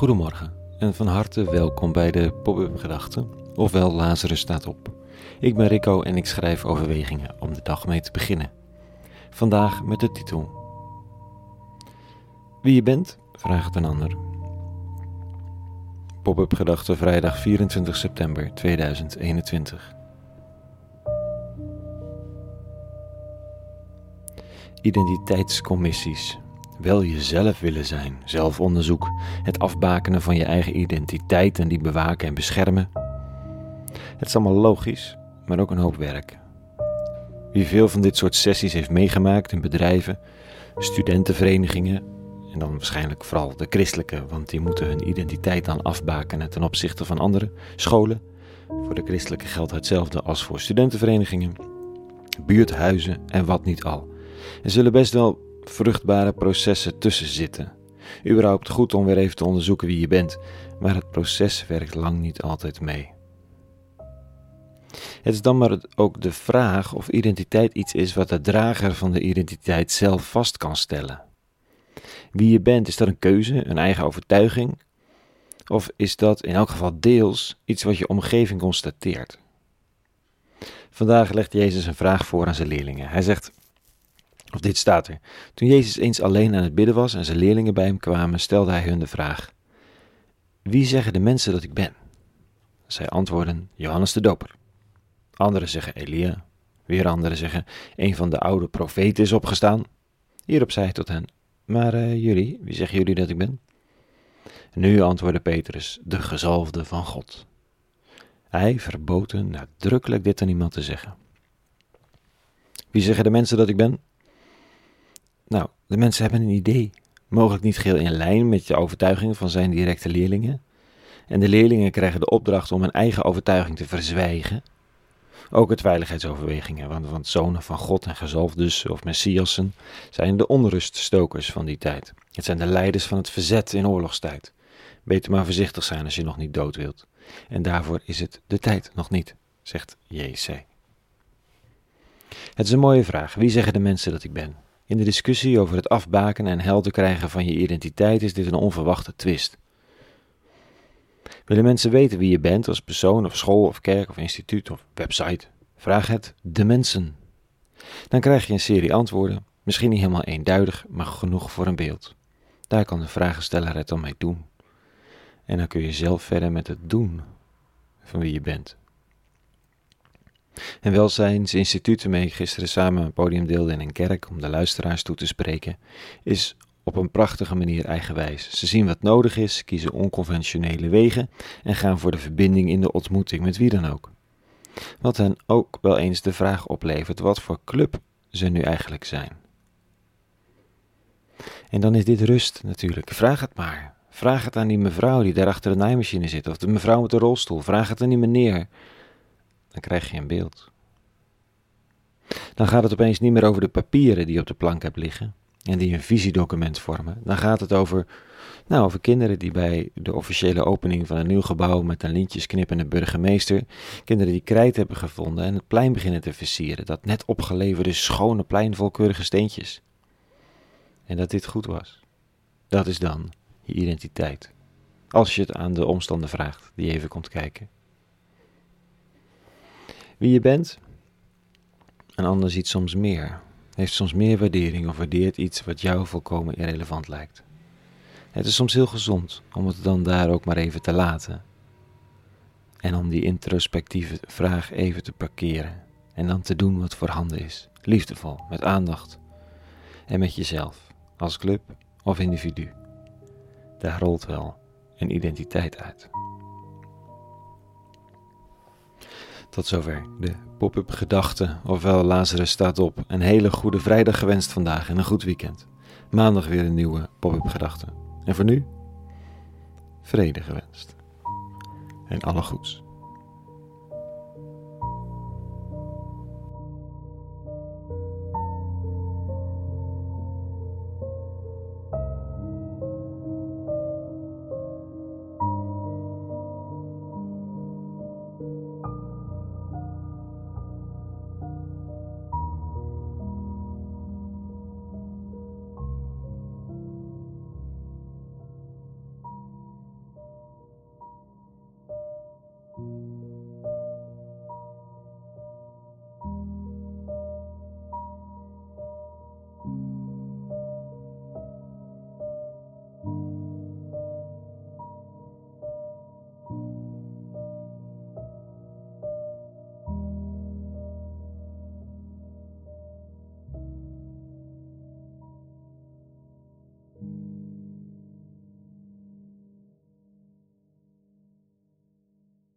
Goedemorgen en van harte welkom bij de Pop-up Gedachten, ofwel Lazarus staat op. Ik ben Rico en ik schrijf overwegingen om de dag mee te beginnen. Vandaag met de titel Wie je bent, vraagt een ander. Pop-up Gedachten vrijdag 24 september 2021. Identiteitscommissies wel jezelf willen zijn, zelfonderzoek, het afbakenen van je eigen identiteit en die bewaken en beschermen. Het is allemaal logisch, maar ook een hoop werk. Wie veel van dit soort sessies heeft meegemaakt in bedrijven, studentenverenigingen, en dan waarschijnlijk vooral de christelijke, want die moeten hun identiteit dan afbakenen ten opzichte van andere scholen. Voor de christelijke geldt hetzelfde als voor studentenverenigingen, buurthuizen en wat niet al. Er zullen best wel vruchtbare processen tussen zitten. Überhaupt goed om weer even te onderzoeken wie je bent, maar het proces werkt lang niet altijd mee. Het is dan maar ook de vraag of identiteit iets is wat de drager van de identiteit zelf vast kan stellen. Wie je bent, is dat een keuze, een eigen overtuiging? Of is dat in elk geval deels iets wat je omgeving constateert? Vandaag legt Jezus een vraag voor aan zijn leerlingen. Hij zegt: of dit staat er. Toen Jezus eens alleen aan het bidden was en zijn leerlingen bij hem kwamen, stelde hij hun de vraag: Wie zeggen de mensen dat ik ben? Zij antwoorden: Johannes de Doper. Anderen zeggen Elia. Weer anderen zeggen: Een van de oude profeten is opgestaan. Hierop zei hij tot hen: Maar uh, jullie, wie zeggen jullie dat ik ben? Nu antwoordde Petrus: De gezalfde van God. Hij verbood nadrukkelijk dit aan iemand te zeggen. Wie zeggen de mensen dat ik ben? Nou, de mensen hebben een idee, mogelijk niet geheel in lijn met de overtuigingen van zijn directe leerlingen. En de leerlingen krijgen de opdracht om hun eigen overtuiging te verzwijgen. Ook het veiligheidsoverwegingen, want, want zonen van God en gezalfdes of messiassen zijn de onruststokers van die tijd. Het zijn de leiders van het verzet in oorlogstijd. Beter maar voorzichtig zijn als je nog niet dood wilt. En daarvoor is het de tijd nog niet, zegt JC. Het is een mooie vraag. Wie zeggen de mensen dat ik ben? In de discussie over het afbakenen en helder krijgen van je identiteit is dit een onverwachte twist. Willen mensen weten wie je bent als persoon of school of kerk of instituut of website? Vraag het de mensen. Dan krijg je een serie antwoorden, misschien niet helemaal eenduidig, maar genoeg voor een beeld. Daar kan de vragensteller het dan mee doen. En dan kun je zelf verder met het doen van wie je bent. En welzijnsinstituut waarmee ik gisteren samen een podium deelde in een kerk om de luisteraars toe te spreken, is op een prachtige manier eigenwijs. Ze zien wat nodig is, kiezen onconventionele wegen en gaan voor de verbinding in de ontmoeting met wie dan ook. Wat hen ook wel eens de vraag oplevert wat voor club ze nu eigenlijk zijn. En dan is dit rust natuurlijk. Vraag het maar. Vraag het aan die mevrouw die daar achter de naaimachine zit, of de mevrouw met de rolstoel. Vraag het aan die meneer dan krijg je een beeld. Dan gaat het opeens niet meer over de papieren die je op de plank hebt liggen en die een visiedocument vormen. Dan gaat het over, nou, over kinderen die bij de officiële opening van een nieuw gebouw met een lintjes knippende burgemeester, kinderen die krijt hebben gevonden en het plein beginnen te versieren. Dat net opgeleverde schone plein vol keurige steentjes. En dat dit goed was. Dat is dan je identiteit. Als je het aan de omstander vraagt die even komt kijken. Wie je bent, een ander ziet soms meer, heeft soms meer waardering of waardeert iets wat jou volkomen irrelevant lijkt. Het is soms heel gezond om het dan daar ook maar even te laten. En om die introspectieve vraag even te parkeren en dan te doen wat voorhanden is, liefdevol, met aandacht en met jezelf, als club of individu. Daar rolt wel een identiteit uit. Tot zover de pop-up gedachten, ofwel Lazarus staat op. Een hele goede vrijdag gewenst vandaag en een goed weekend. Maandag weer een nieuwe pop-up gedachte. En voor nu, vrede gewenst. En alle goeds.